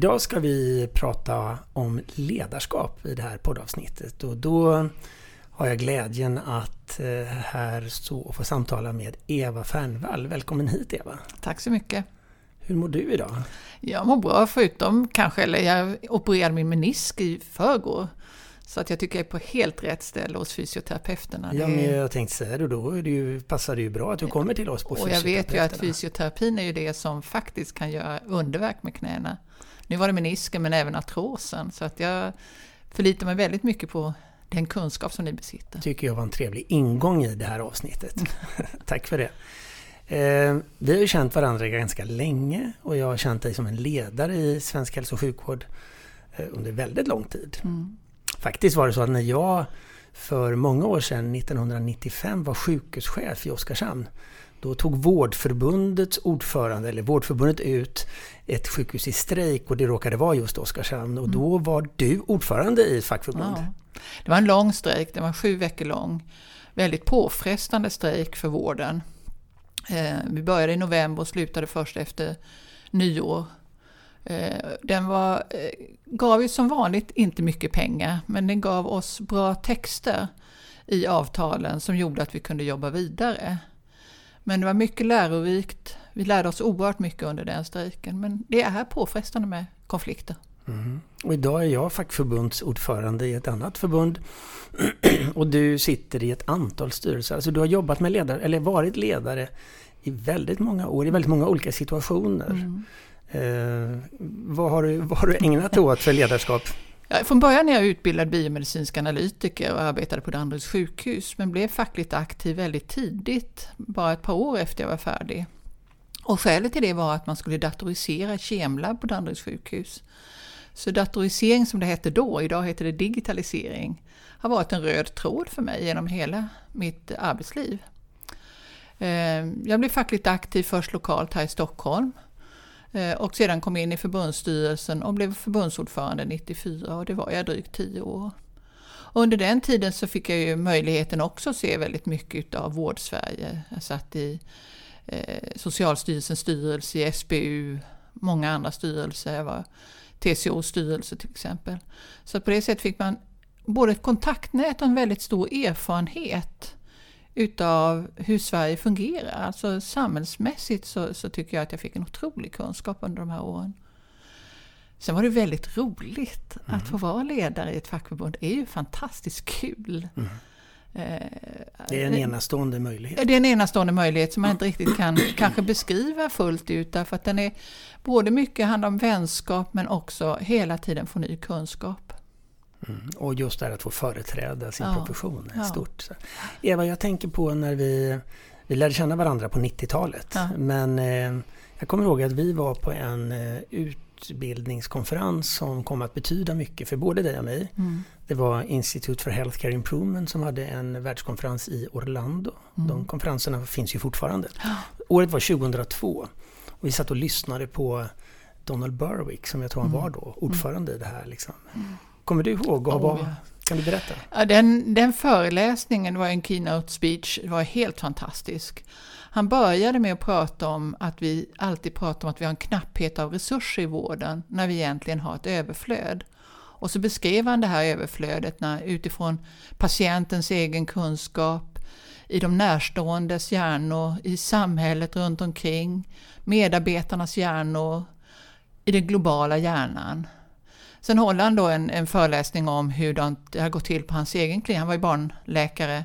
Idag ska vi prata om ledarskap i det här poddavsnittet och då har jag glädjen att eh, här stå och få samtala med Eva Fernvall. Välkommen hit Eva! Tack så mycket! Hur mår du idag? Jag mår bra förutom kanske, eller jag opererade min menisk i förrgår. Så att jag tycker jag är på helt rätt ställe hos fysioterapeuterna. Ja, men jag tänkte säga det, då är det ju, passar det ju bra att du kommer till oss på Och jag vet ju att fysioterapin är ju det som faktiskt kan göra underverk med knäna. Nu var det menisken men även artrosen. Så att jag förlitar mig väldigt mycket på den kunskap som ni besitter. tycker jag var en trevlig ingång i det här avsnittet. Tack för det. Eh, vi har ju känt varandra ganska länge och jag har känt dig som en ledare i svensk hälso och sjukvård eh, under väldigt lång tid. Mm. Faktiskt var det så att när jag för många år sedan, 1995, var sjukhuschef i Oskarshamn då tog Vårdförbundets ordförande, eller Vårdförbundet ut ett sjukhus i strejk och det råkade vara just Oskarshamn och då mm. var du ordförande i ett fackförbund. Ja. Det var en lång strejk, den var sju veckor lång. Väldigt påfrestande strejk för vården. Eh, vi började i november och slutade först efter nyår. Eh, den var, eh, gav ju som vanligt inte mycket pengar men den gav oss bra texter i avtalen som gjorde att vi kunde jobba vidare. Men det var mycket lärorikt. Vi lärde oss oerhört mycket under den strejken. Men det är påfrestande med konflikter. Mm. Och idag är jag fackförbundsordförande i ett annat förbund. och du sitter i ett antal styrelser. Alltså du har jobbat med ledare, eller varit ledare i väldigt många år, i väldigt många olika situationer. Mm. Eh, vad, har du, vad har du ägnat åt för ledarskap? Ja, från början är jag utbildad biomedicinsk analytiker och arbetade på Danderyds sjukhus men blev fackligt aktiv väldigt tidigt, bara ett par år efter jag var färdig. Och skälet till det var att man skulle datorisera kemlabb på Danderyds sjukhus. Så datorisering som det hette då, idag heter det digitalisering, har varit en röd tråd för mig genom hela mitt arbetsliv. Eh, jag blev fackligt aktiv först lokalt här i Stockholm Eh, och sedan kom in i förbundsstyrelsen och blev förbundsordförande 94 och det var jag drygt 10 år. Och under den tiden så fick jag ju möjligheten också att se väldigt mycket av vårdsverige. Jag satt i eh, Socialstyrelsens styrelse, i SBU, många andra styrelser. Jag var TCOs styrelse till exempel. Så på det sättet fick man både ett kontaktnät och en väldigt stor erfarenhet utav hur Sverige fungerar. Alltså samhällsmässigt så, så, tycker jag att jag fick en otrolig kunskap under de här åren. Sen var det väldigt roligt mm. att få vara ledare i ett fackförbund. Det är ju fantastiskt kul. Mm. Eh, det är en enastående möjlighet. Det är en enastående möjlighet som man inte riktigt kan kanske beskriva fullt ut därför att den är både mycket handlar om vänskap men också hela tiden få ny kunskap. Mm. Och just det här att få företräda sin ja. profession är stort. Så. Eva, jag tänker på när vi, vi lärde känna varandra på 90-talet. Ja. Men eh, jag kommer ihåg att vi var på en eh, utbildningskonferens som kom att betyda mycket för både dig och mig. Mm. Det var Institute for Healthcare Improvement som hade en världskonferens i Orlando. Mm. De konferenserna finns ju fortfarande. Året var 2002. Och vi satt och lyssnade på Donald Berwick som jag tror han mm. var då, ordförande i det här. Liksom. Mm. Kommer du ihåg? Och oh, ja. Kan du berätta? Ja, den, den föreläsningen var en keynote speech, det var helt fantastisk. Han började med att prata om att vi alltid pratar om att vi har en knapphet av resurser i vården när vi egentligen har ett överflöd. Och så beskrev han det här överflödet när, utifrån patientens egen kunskap, i de närståendes hjärnor, i samhället runt omkring, medarbetarnas hjärnor, i den globala hjärnan. Sen håller han då en, en föreläsning om hur det har gått till på hans egen klinik. Han var ju barnläkare.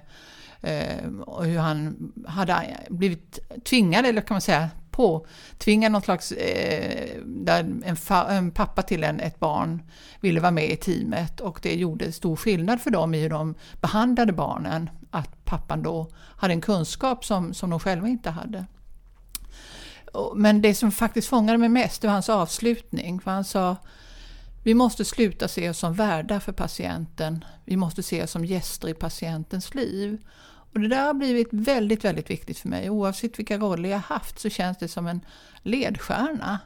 Eh, och hur han hade blivit tvingad, eller kan man säga påtvingad någon slags, eh, där en, fa, en, pappa till en, ett barn ville vara med i teamet och det gjorde stor skillnad för dem i hur de behandlade barnen. Att pappan då hade en kunskap som, som de själva inte hade. Men det som faktiskt fångade mig mest det var hans avslutning. För han sa vi måste sluta se oss som värdar för patienten. Vi måste se oss som gäster i patientens liv. Och det där har blivit väldigt, väldigt viktigt för mig. Oavsett vilka roller jag haft så känns det som en ledstjärna.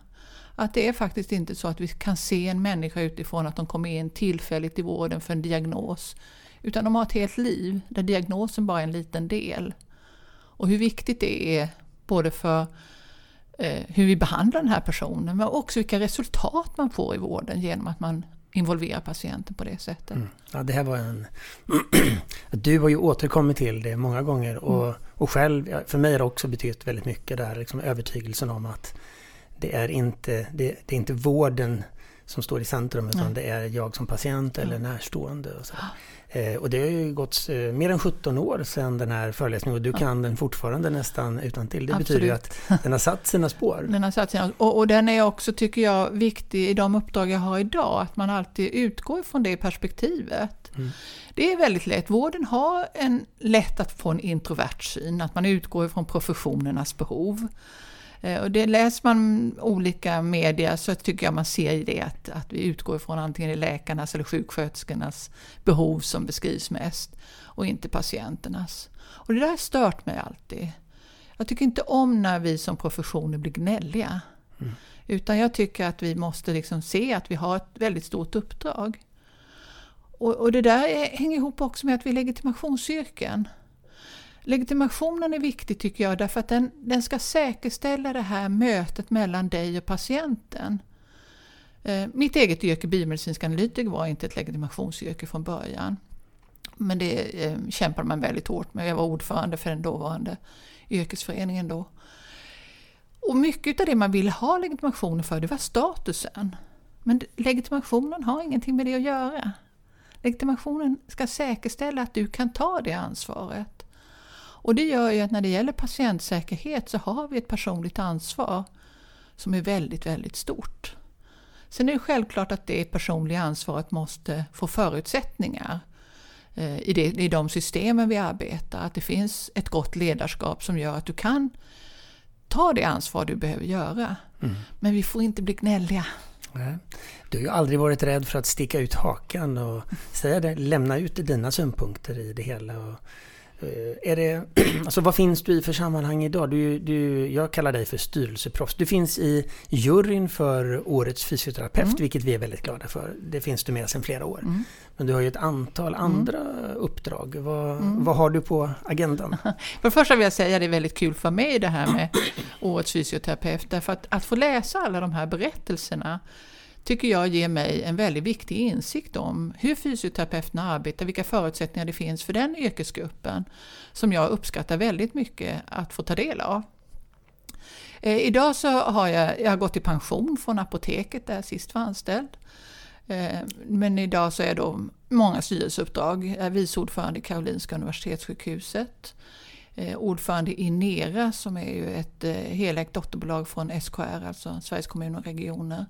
Att det är faktiskt inte så att vi kan se en människa utifrån att de kommer in tillfälligt i vården för en diagnos. Utan de har ett helt liv där diagnosen bara är en liten del. Och hur viktigt det är både för hur vi behandlar den här personen men också vilka resultat man får i vården genom att man involverar patienten på det sättet. Mm. Ja, det här var en... du har ju återkommit till det många gånger och, mm. och själv, för mig har det också betytt väldigt mycket där, liksom övertygelsen om att det är inte, det, det är inte vården som står i centrum utan Nej. det är jag som patient eller närstående. Och så. Eh, och det har ju gått eh, mer än 17 år sedan den här föreläsningen och du kan den fortfarande nästan utan till. Det Absolut. betyder ju att den har satt sina spår. Den har satt sina, och, och den är också, tycker jag, viktig i de uppdrag jag har idag. Att man alltid utgår från det perspektivet. Mm. Det är väldigt lätt. Vården har en lätt att få en introvert syn, att man utgår ifrån professionernas behov. Eh, och det läser man olika media så tycker jag man ser det att, att vi utgår ifrån antingen läkarnas eller sjuksköterskornas behov som beskrivs mest och inte patienternas. Och det där har stört mig alltid. Jag tycker inte om när vi som professioner blir gnälliga. Mm. Utan jag tycker att vi måste liksom se att vi har ett väldigt stort uppdrag. Och, och det där är, hänger ihop också med att vi är legitimationsyrken. Legitimationen är viktig tycker jag därför att den, den ska säkerställa det här mötet mellan dig och patienten. Eh, mitt eget yrke, biomedicinsk analytiker, var inte ett legitimationsyrke från början. Men det eh, kämpade man väldigt hårt med. Jag var ordförande för den dåvarande yrkesföreningen då. Och mycket av det man ville ha legitimation för, det var statusen. Men legitimationen har ingenting med det att göra. Legitimationen ska säkerställa att du kan ta det ansvaret. Och det gör ju att när det gäller patientsäkerhet så har vi ett personligt ansvar som är väldigt, väldigt stort. Sen är det självklart att det personliga ansvaret måste få förutsättningar eh, i, det, i de systemen vi arbetar. Att det finns ett gott ledarskap som gör att du kan ta det ansvar du behöver göra. Mm. Men vi får inte bli gnälliga. Nej. Du har ju aldrig varit rädd för att sticka ut hakan och säga det, lämna ut dina synpunkter i det hela. Och är det, alltså vad finns du i för sammanhang idag? Du, du, jag kallar dig för styrelseproffs. Du finns i juryn för Årets fysioterapeut, mm. vilket vi är väldigt glada för. Det finns du med sedan flera år. Mm. Men du har ju ett antal mm. andra mm. uppdrag. Vad, mm. vad har du på agendan? För det första vill jag säga att det är väldigt kul för mig det här med Årets fysioterapeut. Därför att, att få läsa alla de här berättelserna tycker jag ger mig en väldigt viktig insikt om hur fysioterapeuterna arbetar, vilka förutsättningar det finns för den yrkesgruppen som jag uppskattar väldigt mycket att få ta del av. Eh, idag så har jag, jag har gått i pension från apoteket där jag sist var anställd. Eh, men idag så är det då många styrelseuppdrag. Jag är vice ordförande i Karolinska Universitetssjukhuset. Eh, ordförande i NERA som är ju ett eh, helägt dotterbolag från SKR, alltså Sveriges kommuner och regioner.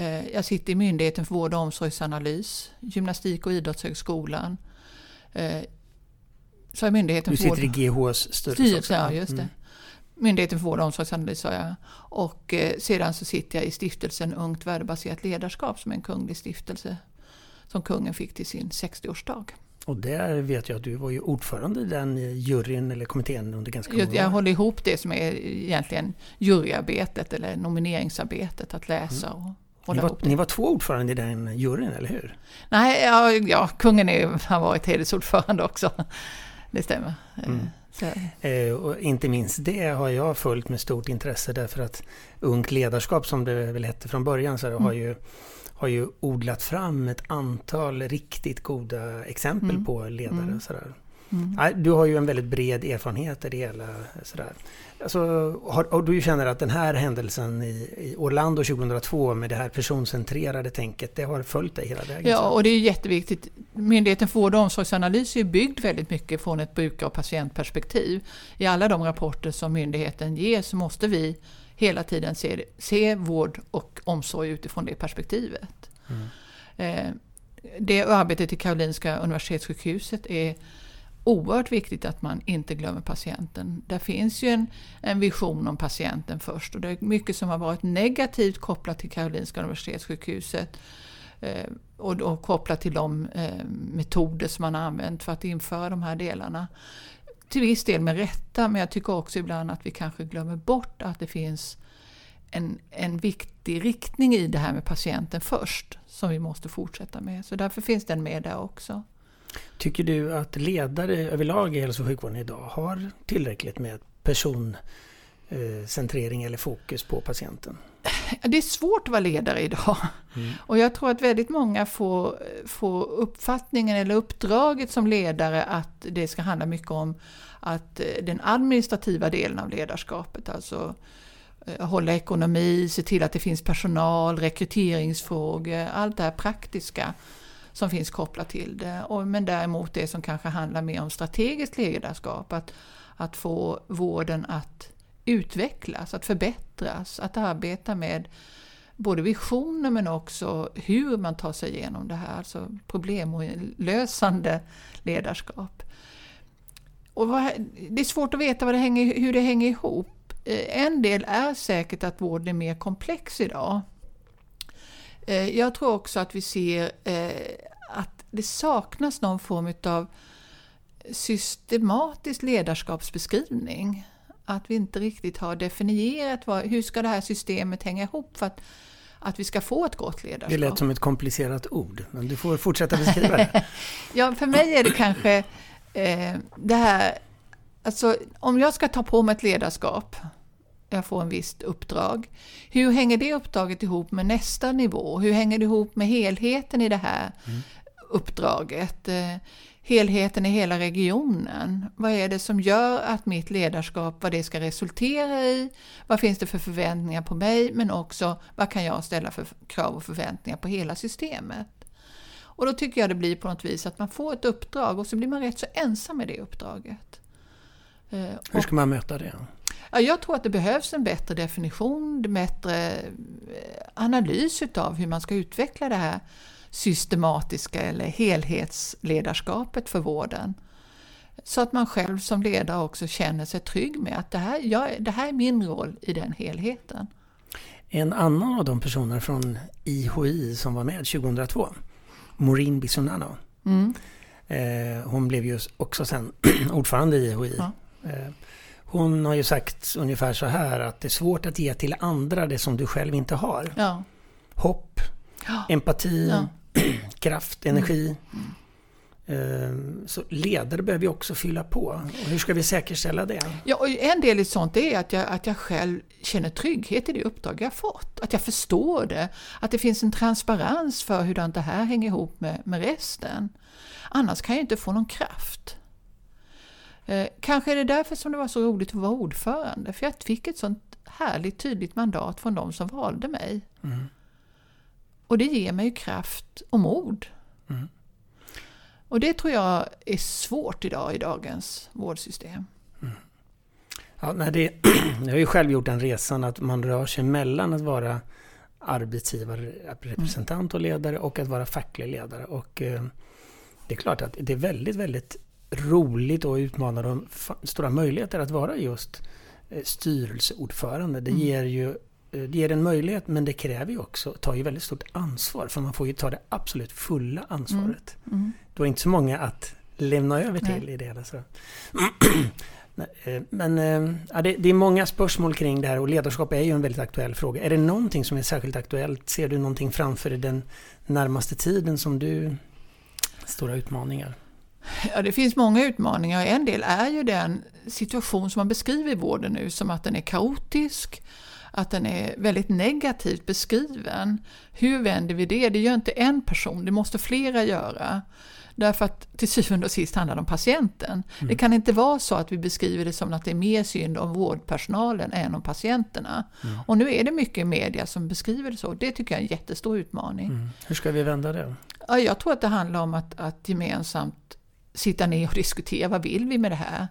Eh, jag sitter i Myndigheten för vård och omsorgsanalys, Gymnastik och idrottshögskolan. Eh, så är myndigheten du sitter vård... i GHs styrelse Ja, just det. Mm. Myndigheten för vård och omsorgsanalys sa jag. Och eh, sedan så sitter jag i stiftelsen Ungt värdebaserat ledarskap som är en kunglig stiftelse som kungen fick till sin 60-årsdag. Och där vet jag att du var ju ordförande i den juryn eller kommittén under ganska många år. Jag håller ihop det som är egentligen juryarbetet eller nomineringsarbetet, att läsa mm. och ni var, ni var två ordförande i den juryn, eller hur? Nej, ja, ja kungen är, har varit hedersordförande också. Det stämmer. Mm. Eh, och inte minst det har jag följt med stort intresse därför att Ungt ledarskap som det väl hette från början så mm. har, ju, har ju odlat fram ett antal riktigt goda exempel mm. på ledare. Mm. Sådär. Mm. Du har ju en väldigt bred erfarenhet i det hela. Sådär. Alltså, har, och du känner att den här händelsen i, i, Orlando 2002 med det här personcentrerade tänket, det har följt dig hela vägen? Ja, och det är jätteviktigt. Myndigheten för vård och omsorgsanalys är byggd väldigt mycket från ett brukar och patientperspektiv. I alla de rapporter som myndigheten ger så måste vi hela tiden se, se vård och omsorg utifrån det perspektivet. Mm. Eh, det arbetet i Karolinska Universitetssjukhuset är oerhört viktigt att man inte glömmer patienten. Där finns ju en, en vision om patienten först och det är mycket som har varit negativt kopplat till Karolinska Universitetssjukhuset Eh, och, och kopplat till de eh, metoder som man har använt för att införa de här delarna. Till viss del med rätta, men jag tycker också ibland att vi kanske glömmer bort att det finns en, en viktig riktning i det här med patienten först, som vi måste fortsätta med. Så därför finns den med där också. Tycker du att ledare överlag i hälso och sjukvården idag har tillräckligt med personcentrering eller fokus på patienten? Det är svårt att vara ledare idag. Mm. Och jag tror att väldigt många får, får uppfattningen eller uppdraget som ledare att det ska handla mycket om att eh, den administrativa delen av ledarskapet, alltså eh, hålla ekonomi, se till att det finns personal, rekryteringsfrågor, allt det här praktiska som finns kopplat till det. Och, men däremot det som kanske handlar mer om strategiskt ledarskap, att, att få vården att utvecklas, att förbättras, att arbeta med både visioner men också hur man tar sig igenom det här, alltså problemlösande ledarskap. Och vad, det är svårt att veta vad det hänger, hur det hänger ihop. Eh, en del är säkert att vården är mer komplex idag. Eh, jag tror också att vi ser eh, att det saknas någon form av systematisk ledarskapsbeskrivning. Att vi inte riktigt har definierat vad, hur ska det här systemet hänga ihop för att, att vi ska få ett gott ledarskap. Det lät som ett komplicerat ord, men du får fortsätta beskriva det. ja, för mig är det kanske eh, det här, alltså om jag ska ta på mig ett ledarskap jag får en visst uppdrag. Hur hänger det uppdraget ihop med nästa nivå? Hur hänger det ihop med helheten i det här mm. uppdraget? Eh, helheten i hela regionen. Vad är det som gör att mitt ledarskap, vad det ska resultera i? Vad finns det för förväntningar på mig? Men också vad kan jag ställa för krav och förväntningar på hela systemet? Och då tycker jag det blir på något vis att man får ett uppdrag och så blir man rätt så ensam med det uppdraget. Eh, Hur ska man möta det? Ja, jag tror att det behövs en bättre definition, en bättre eh, analys utav hur man ska utveckla det här systematiska eller helhetsledarskapet för vården. Så att man själv som ledare också känner sig trygg med att det här, jag, det här är min roll i den helheten. En annan av de personer från IHI som var med 2002, Maureen Bisonano. Mm. Eh, hon blev ju också sen ordförande i IHI. Ja. Hon har ju sagt ungefär så här att det är svårt att ge till andra det som du själv inte har. Ja. Hopp, ja. empati, ja. kraft, energi. Mm. Mm. Så ledare behöver vi också fylla på. Och hur ska vi säkerställa det? Ja, och en del i sånt är att jag, att jag själv känner trygghet i det uppdrag jag fått. Att jag förstår det. Att det finns en transparens för hur det här hänger ihop med, med resten. Annars kan jag inte få någon kraft. Eh, kanske är det därför som det var så roligt att vara ordförande. För jag fick ett sånt härligt tydligt mandat från de som valde mig. Mm. Och det ger mig kraft och mod. Mm. Och det tror jag är svårt idag i dagens vårdsystem. Mm. Ja, nej, det, jag har ju själv gjort den resan att man rör sig mellan att vara arbetsgivare, representant och ledare och att vara facklig ledare. Och eh, det är klart att det är väldigt, väldigt roligt och utmanande och stora möjligheter att vara just eh, styrelseordförande. Det mm. ger ju eh, det ger en möjlighet men det kräver ju också, tar ju väldigt stort ansvar för man får ju ta det absolut fulla ansvaret. Mm. Mm. Du har inte så många att lämna över till Nej. i det hela. Så. Eh, men ja, det, det, är många spörsmål kring det här och ledarskap är ju en väldigt aktuell fråga. Är det någonting som är särskilt aktuellt? Ser du någonting framför dig den närmaste tiden som du... Stora utmaningar? Ja, det finns många utmaningar. En del är ju den situation som man beskriver i vården nu som att den är kaotisk, att den är väldigt negativt beskriven. Hur vänder vi det? Det gör inte en person, det måste flera göra. Därför att till syvende och sist handlar det om patienten. Mm. Det kan inte vara så att vi beskriver det som att det är mer synd om vårdpersonalen än om patienterna. Mm. Och nu är det mycket i media som beskriver det så. Det tycker jag är en jättestor utmaning. Mm. Hur ska vi vända det? Ja, jag tror att det handlar om att, att gemensamt sitta ner och diskutera vad vill vi med det här.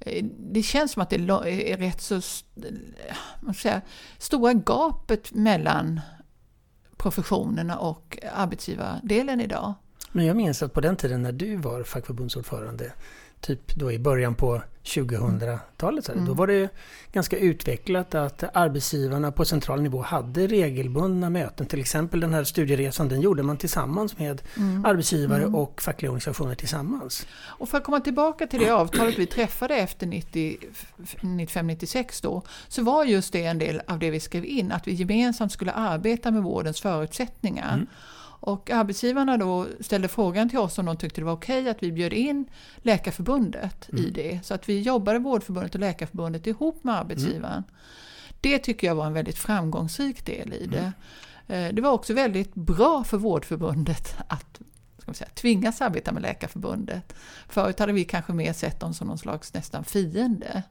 Eh, det känns som att det är rätt så man eh, säga, stora gapet mellan professionerna och arbetsgivardelen idag. Men jag minns att på den tiden när du var fackförbundsordförande typ då i början på 2000-talet. Mm. Då var det ganska utvecklat att arbetsgivarna på central nivå hade regelbundna möten. Till exempel den här studieresan, den gjorde man tillsammans med mm. arbetsgivare mm. och fackliga organisationer tillsammans. Och för att komma tillbaka till det avtalet vi träffade efter 95-96 då, så var just det en del av det vi skrev in, att vi gemensamt skulle arbeta med vårdens förutsättningar. Och arbetsgivarna då ställde frågan till oss om de tyckte det var okej okay att vi bjöd in Läkarförbundet mm. i det. Så att vi jobbade Vårdförbundet och Läkarförbundet ihop med arbetsgivaren. Mm. Det tycker jag var en väldigt framgångsrik del i det. Mm. Det var också väldigt bra för Vårdförbundet att ska säga, tvingas arbeta med Läkarförbundet. Förut hade vi kanske mer sett dem som någon slags nästan fiende.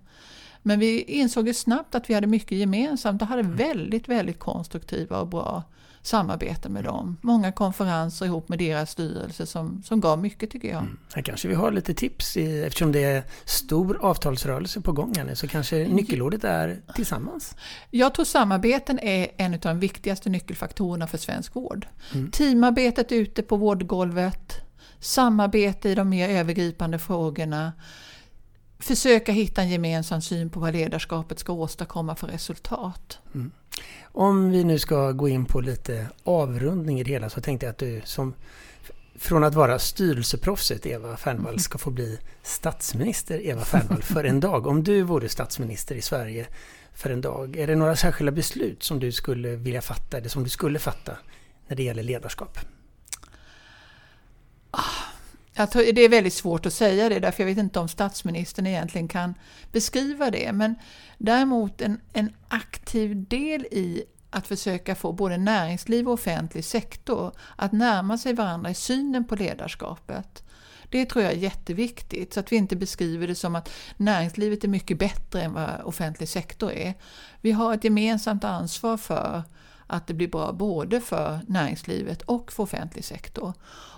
Men vi insåg ju snabbt att vi hade mycket gemensamt och hade mm. väldigt, väldigt konstruktiva och bra samarbete med dem. Många konferenser ihop med deras styrelse som, som gav mycket tycker jag. Mm. Här kanske vi har lite tips i, eftersom det är stor avtalsrörelse på gång här nu så kanske nyckelordet är tillsammans? Jag tror samarbeten är en av de viktigaste nyckelfaktorerna för svensk vård. Mm. Teamarbetet ute på vårdgolvet, samarbete i de mer övergripande frågorna, försöka hitta en gemensam syn på vad ledarskapet ska åstadkomma för resultat. Mm. Om vi nu ska gå in på lite avrundning i det hela så tänkte jag att du som från att vara styrelseproffset Eva Fernvall ska få bli statsminister Eva Fernvall för en dag. Om du vore statsminister i Sverige för en dag, är det några särskilda beslut som du skulle vilja fatta eller som du skulle fatta när det gäller ledarskap? Ah, jag tror det är väldigt svårt att säga det, därför jag vet inte om statsministern egentligen kan beskriva det. Men däremot en, en aktiv del i att försöka få både näringsliv och offentlig sektor att närma sig varandra i synen på ledarskapet. Det tror jag är jätteviktigt, så att vi inte beskriver det som att näringslivet är mycket bättre än vad offentlig sektor är. Vi har ett gemensamt ansvar för att det blir bra både för näringslivet och för offentlig sektor.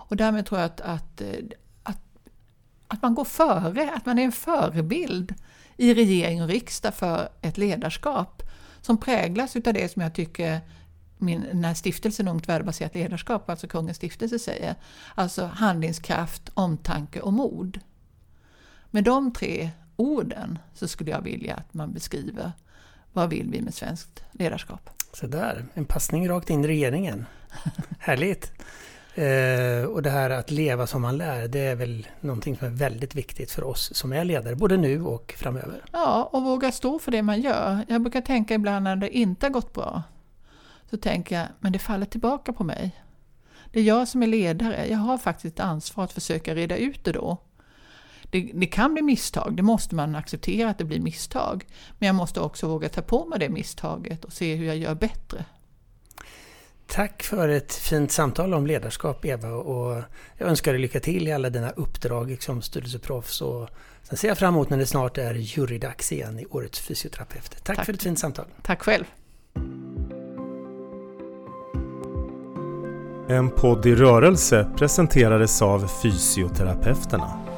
Och därmed tror jag att, att, att, att man går före, att man är en förebild i regering och riksdag för ett ledarskap som präglas utav det som jag tycker min, den här stiftelsen Ungt värdebaserat ledarskap, alltså Kungens stiftelse, säger. Alltså handlingskraft, omtanke och mod. Med de tre orden så skulle jag vilja att man beskriver vad vill vi med svenskt ledarskap. Så där, en passning rakt in i regeringen. Härligt! Eh, och det här att leva som man lär, det är väl någonting som är väldigt viktigt för oss som är ledare, både nu och framöver. Ja, och våga stå för det man gör. Jag brukar tänka ibland när det inte har gått bra, så tänker jag, men det faller tillbaka på mig. Det är jag som är ledare, jag har faktiskt ett ansvar att försöka reda ut det då. Det, det, kan bli misstag, det måste man acceptera att det blir misstag. Men jag måste också våga ta på mig det misstaget och se hur jag gör bättre. Tack för ett fint samtal om ledarskap Eva och jag önskar dig lycka till i alla dina uppdrag som styrelseproffs och sen ser jag fram emot när det snart är jurydags igen i Årets fysioterapeut. Tack, Tack för ett fint samtal. Tack själv. En podd i rörelse presenterades av Fysioterapeuterna.